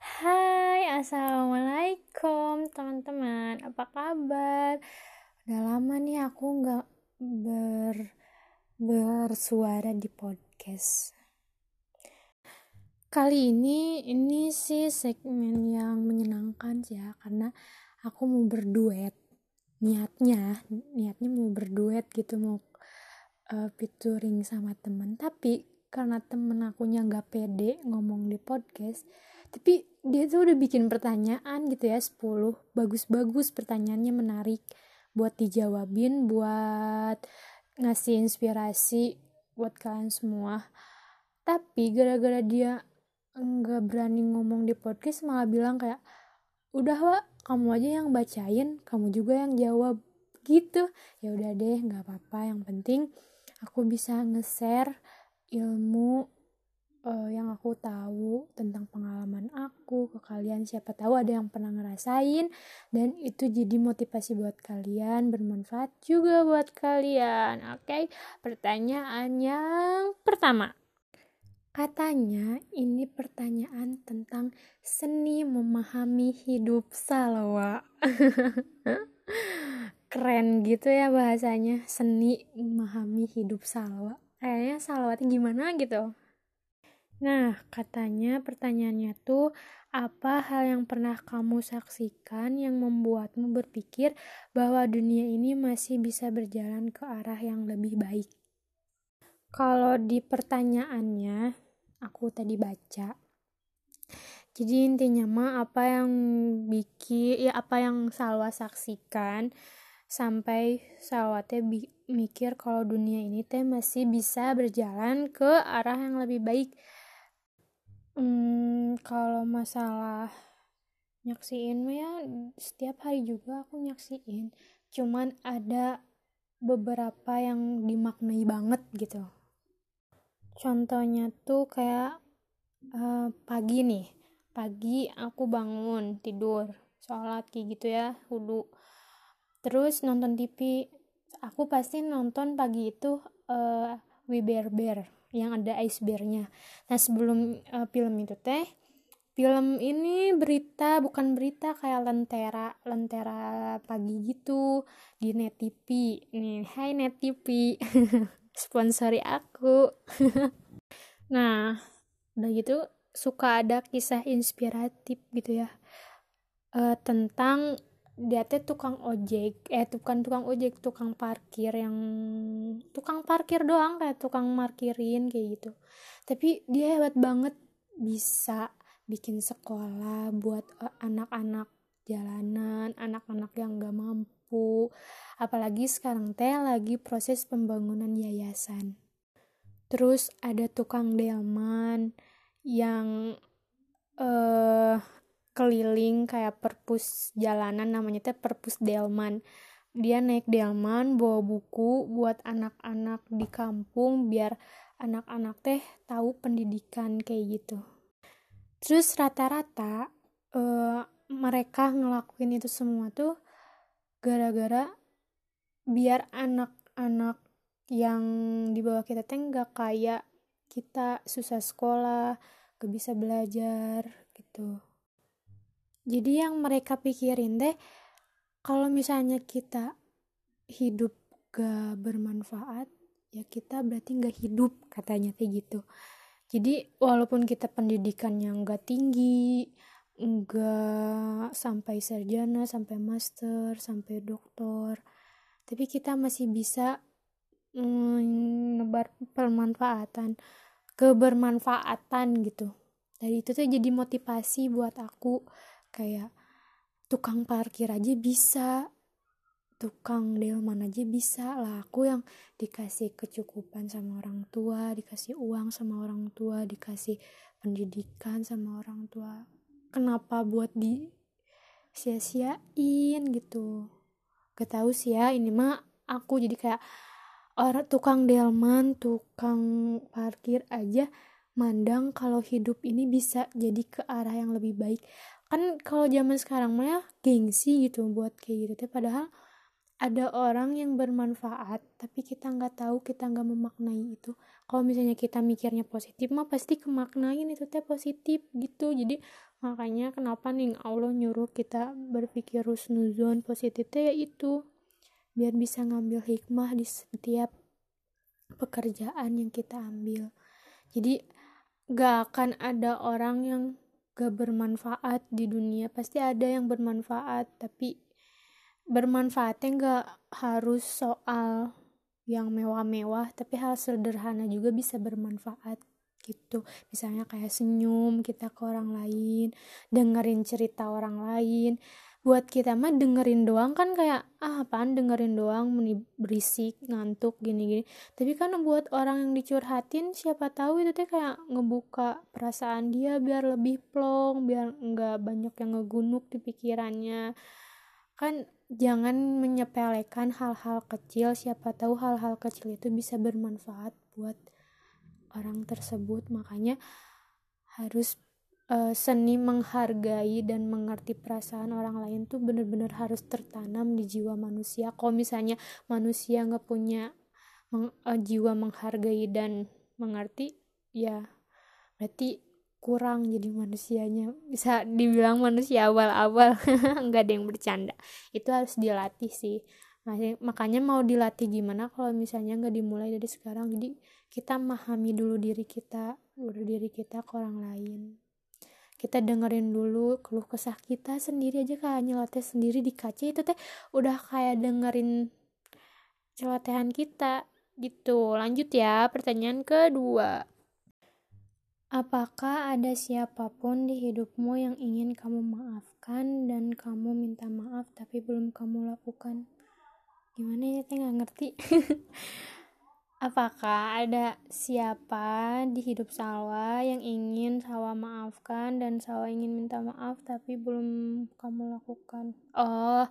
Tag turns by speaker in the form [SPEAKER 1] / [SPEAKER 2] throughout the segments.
[SPEAKER 1] Hai, assalamualaikum teman-teman. Apa kabar? Udah lama nih aku nggak ber bersuara di podcast. Kali ini ini sih segmen yang menyenangkan ya karena aku mau berduet. Niatnya, niatnya mau berduet gitu mau uh, featuring sama teman. Tapi karena temen akunya nggak pede ngomong di podcast, tapi dia tuh udah bikin pertanyaan gitu ya 10 bagus-bagus pertanyaannya menarik buat dijawabin buat ngasih inspirasi buat kalian semua. Tapi gara-gara dia nggak berani ngomong di podcast malah bilang kayak udah wa kamu aja yang bacain kamu juga yang jawab. Gitu. Ya udah deh nggak apa-apa yang penting aku bisa nge-share ilmu uh, yang aku tahu tentang pengalaman aku ke kalian siapa tahu ada yang pernah ngerasain dan itu jadi motivasi buat kalian bermanfaat juga buat kalian oke okay? pertanyaan yang pertama Katanya ini pertanyaan tentang seni memahami hidup Salwa. Keren gitu ya bahasanya, seni memahami hidup Salwa. Kayaknya Salwa gimana gitu. Nah, katanya pertanyaannya tuh apa hal yang pernah kamu saksikan yang membuatmu berpikir bahwa dunia ini masih bisa berjalan ke arah yang lebih baik? Kalau di pertanyaannya, aku tadi baca. Jadi intinya mah apa yang bikin ya apa yang Salwa saksikan sampai Salwa teh mikir kalau dunia ini teh masih bisa berjalan ke arah yang lebih baik Hmm, kalau masalah nyaksiin ya setiap hari juga aku nyaksiin. Cuman ada beberapa yang dimaknai banget gitu. Contohnya tuh kayak uh, pagi nih. Pagi aku bangun, tidur, sholat kayak gitu ya, wudhu. Terus nonton TV. Aku pasti nonton pagi itu uh, We Bear Bear yang ada icebergnya. Nah sebelum uh, film itu teh film ini berita bukan berita kayak lentera lentera pagi gitu di net TV nih hai net TV sponsori aku. Nah udah gitu suka ada kisah inspiratif gitu ya. Uh, tentang dia tuh tukang ojek eh tukang tukang ojek tukang parkir yang tukang parkir doang kayak tukang markirin kayak gitu. Tapi dia hebat banget bisa bikin sekolah buat eh, anak-anak jalanan anak-anak yang gak mampu. Apalagi sekarang teh lagi proses pembangunan yayasan. Terus ada tukang delman yang eh keliling kayak perpus jalanan namanya teh perpus delman dia naik delman bawa buku buat anak-anak di kampung biar anak-anak teh tahu pendidikan kayak gitu. Terus rata-rata uh, mereka ngelakuin itu semua tuh gara-gara biar anak-anak yang di bawah kita teh nggak kayak kita susah sekolah gak bisa belajar gitu. Jadi yang mereka pikirin deh kalau misalnya kita hidup gak bermanfaat ya kita berarti gak hidup katanya kayak gitu. Jadi walaupun kita pendidikan yang gak tinggi gak sampai sarjana sampai master sampai doktor tapi kita masih bisa menebar permanfaatan kebermanfaatan gitu. Dari itu tuh jadi motivasi buat aku kayak tukang parkir aja bisa. Tukang delman aja bisa lah. Aku yang dikasih kecukupan sama orang tua dikasih uang sama orang tua dikasih pendidikan sama orang tua. Kenapa buat di sia-siain gitu? Gak tahu sih ya ini mah aku jadi kayak orang tukang delman tukang parkir aja mandang kalau hidup ini bisa jadi ke arah yang lebih baik kan kalau zaman sekarang mah ya gengsi gitu buat kayak gitu teh. Padahal ada orang yang bermanfaat tapi kita nggak tahu kita nggak memaknai itu. Kalau misalnya kita mikirnya positif mah pasti kemaknain itu teh positif gitu. Jadi makanya kenapa nih Allah nyuruh kita berpikir rusnuzon positif teh ya itu. Biar bisa ngambil hikmah di setiap pekerjaan yang kita ambil. Jadi gak akan ada orang yang gak bermanfaat di dunia. Pasti ada yang bermanfaat tapi bermanfaatnya nggak harus soal yang mewah-mewah tapi hal sederhana juga bisa bermanfaat gitu. Misalnya kayak senyum kita ke orang lain dengerin cerita orang lain buat kita mah dengerin doang kan kayak ah apaan dengerin doang meni berisik ngantuk gini-gini. Tapi kan buat orang yang dicurhatin siapa tahu itu teh kayak ngebuka perasaan dia biar lebih plong biar nggak banyak yang ngegunuk di pikirannya. Kan jangan menyepelekan hal-hal kecil siapa tahu hal-hal kecil itu bisa bermanfaat buat orang tersebut. Makanya harus uh, seni menghargai dan mengerti perasaan orang lain tuh bener-bener harus tertanam di jiwa manusia. Kalau misalnya manusia nggak punya meng, uh, jiwa menghargai dan mengerti ya berarti kurang jadi manusianya. Bisa dibilang manusia awal-awal nggak ada yang bercanda. Itu harus dilatih sih. Makanya mau dilatih gimana kalau misalnya nggak dimulai dari sekarang. Jadi kita memahami dulu diri kita dulu diri kita ke orang lain kita dengerin dulu keluh kesah kita sendiri aja kayak nyeloteh sendiri di kaca itu teh udah kayak dengerin celotehan kita gitu lanjut ya pertanyaan kedua Apakah ada siapa pun di hidupmu yang ingin kamu maafkan dan kamu minta maaf tapi belum kamu lakukan? Gimana ya, saya nggak ngerti. Apakah ada siapa di hidup Salwa yang ingin Salwa maafkan dan Salwa ingin minta maaf tapi belum kamu lakukan? Oh,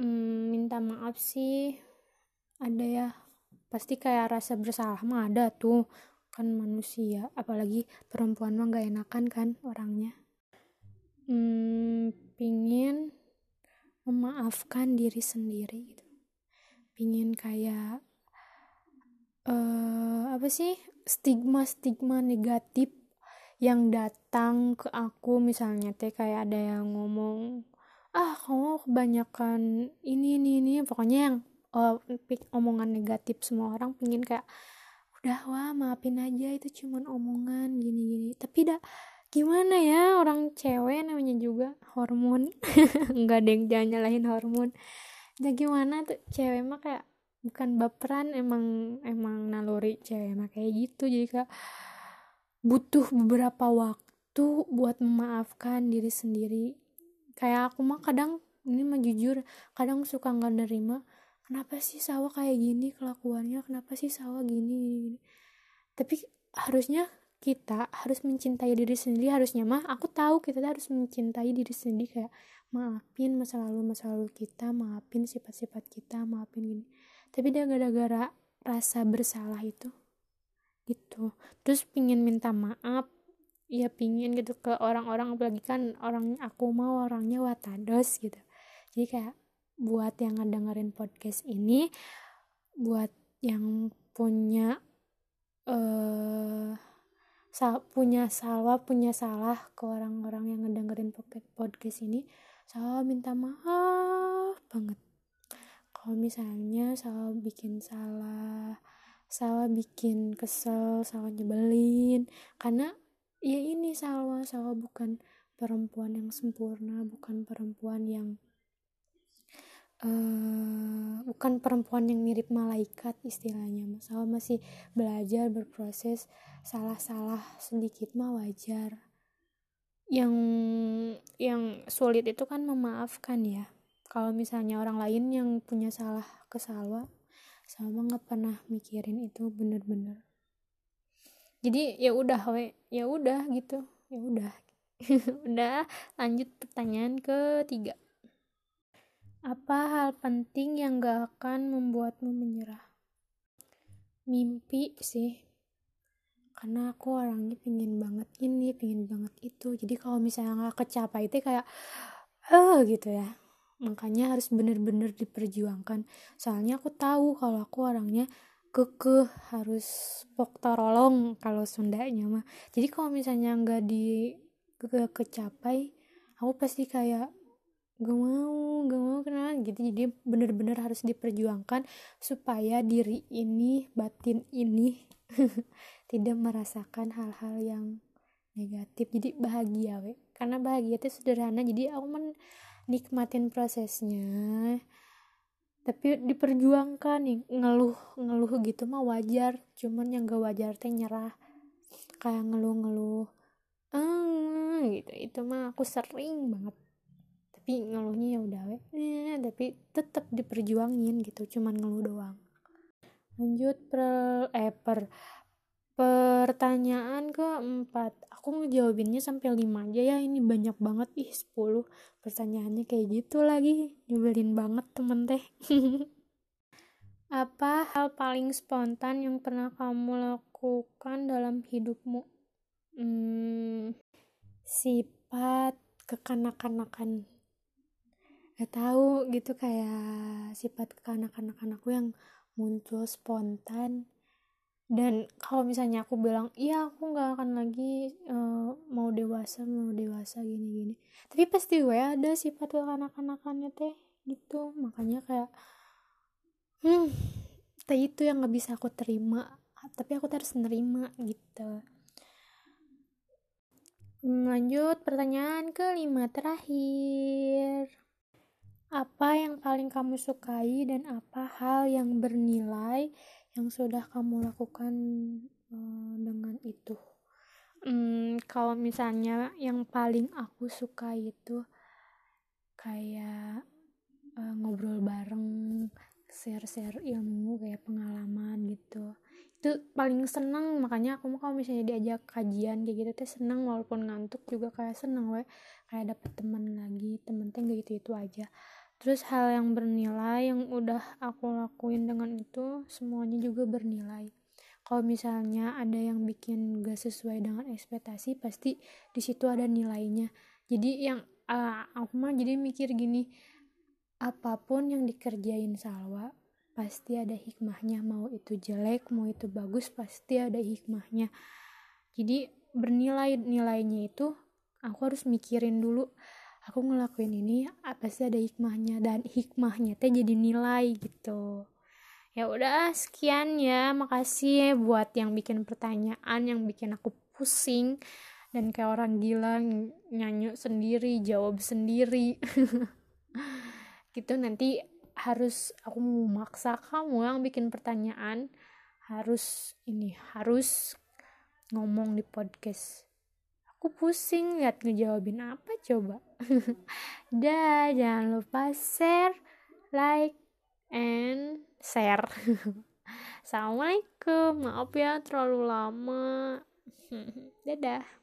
[SPEAKER 1] hmm, minta maaf sih ada ya. Pasti kayak rasa bersalah mah ada tuh kan manusia apalagi perempuan mah gak enakan kan orangnya hmm, pingin memaafkan diri sendiri gitu pingin kayak uh, apa sih? Stigma stigma negatif yang datang ke aku. Misalnya teh kayak ada yang ngomong ah kamu kebanyakan ini ini ini. Pokoknya yang uh, omongan negatif semua orang pingin kayak udah wah maafin aja itu cuman omongan gini-gini tapi dah gimana ya orang cewek namanya juga hormon. Nggak ada yang jangan nyalahin hormon. Ya gimana tuh? Cewek mah kayak bukan baperan emang emang naluri cewek mah kayak gitu. Jadi kayak butuh beberapa waktu buat memaafkan diri sendiri. Kayak aku mah kadang ini mah jujur kadang suka nggak nerima kenapa sih sawah kayak gini kelakuannya? Kenapa sih sawah gini, gini, tapi harusnya kita harus mencintai diri sendiri harusnya mah aku tahu kita harus mencintai diri sendiri. Kayak maafin masa lalu masa lalu kita maafin sifat-sifat kita maafin gini tapi dia gara-gara rasa bersalah itu. Gitu. Terus pingin minta maaf. Ya pingin gitu ke orang-orang. Apalagi kan orang aku mau orangnya watados gitu. Jadi kayak buat yang ngedengerin podcast ini buat yang punya uh, sa punya salah punya salah ke orang-orang yang ngedengerin podcast ini saya minta maaf banget kalau misalnya saya bikin salah saya bikin kesel saya nyebelin karena ya ini salah saya bukan perempuan yang sempurna bukan perempuan yang uh, bukan perempuan yang mirip malaikat istilahnya. Masalah masih belajar berproses salah-salah sedikit mah wajar. Yang yang sulit itu kan memaafkan ya kalau misalnya orang lain yang punya salah ke Salwa sama nggak pernah mikirin itu bener-bener jadi ya udah we ya udah gitu ya udah udah lanjut pertanyaan ketiga apa hal penting yang gak akan membuatmu menyerah? Mimpi sih. Karena aku orangnya pingin banget ini, pingin banget itu. Jadi kalau misalnya gak kecapai itu kayak, eh gitu ya. Makanya harus bener-bener diperjuangkan. Soalnya aku tahu kalau aku orangnya kekeh harus pok tarolong kalau Sundanya mah. Jadi kalau misalnya nggak di ke kecapai aku pasti kayak gak mau gak mau kenal gitu. Jadi bener-bener harus diperjuangkan supaya diri ini batin ini tidak merasakan hal-hal yang negatif. Jadi bahagia we. Karena bahagia itu sederhana. Jadi aku men nikmatin prosesnya tapi diperjuangkan nih ngeluh ngeluh gitu mah wajar cuman yang gak wajar teh nyerah kayak ngeluh-ngeluh ah gitu itu mah aku sering banget tapi ngeluhnya ya udah eh, tapi tetap diperjuangin gitu cuman ngeluh doang. Lanjut per eh per pertanyaan keempat aku ngejawabinnya sampai lima aja ya ini banyak banget. Ih 10 pertanyaannya kayak gitu lagi nyebelin banget temen teh. Apa hal paling spontan yang pernah kamu lakukan dalam hidupmu? Hmm, sifat kekanak-kanakan. Gak tahu gitu kayak sifat kekanak-kanakan aku yang muncul spontan dan kalau misalnya aku bilang iya aku nggak akan lagi uh, mau dewasa mau dewasa gini gini. Tapi pasti gue ada sifat anak-anakannya teh gitu. Makanya kayak hmm teh itu yang nggak bisa aku terima tapi aku harus nerima gitu. Lanjut pertanyaan kelima terakhir apa yang paling kamu sukai dan apa hal yang bernilai yang sudah kamu lakukan uh, dengan itu? Hmm, kalau misalnya yang paling aku suka itu kayak uh, ngobrol bareng share-share ilmu kayak pengalaman gitu. Itu paling seneng makanya aku mau kalau misalnya diajak kajian kayak gitu teh seneng walaupun ngantuk juga kayak seneng we. Kayak dapet teman lagi temen teh gitu itu aja terus hal yang bernilai yang udah aku lakuin dengan itu semuanya juga bernilai. Kalau misalnya ada yang bikin gak sesuai dengan ekspektasi pasti di situ ada nilainya. Jadi yang uh, aku mah jadi mikir gini apa pun yang dikerjain Salwa pasti ada hikmahnya. Mau itu jelek mau itu bagus pasti ada hikmahnya. Jadi bernilai nilainya itu aku harus mikirin dulu aku ngelakuin ini apa sih ada hikmahnya dan hikmahnya teh jadi nilai gitu. Ya udah sekian ya. Makasih ya buat yang bikin pertanyaan yang bikin aku pusing dan kayak orang gila nyanyi sendiri jawab sendiri. Gitu nanti harus aku memaksa kamu yang bikin pertanyaan harus ini harus ngomong di podcast aku pusing lihat ngejawabin apa coba. Dah jangan lupa share like and share. Assalamualaikum. Maaf ya terlalu lama. Dadah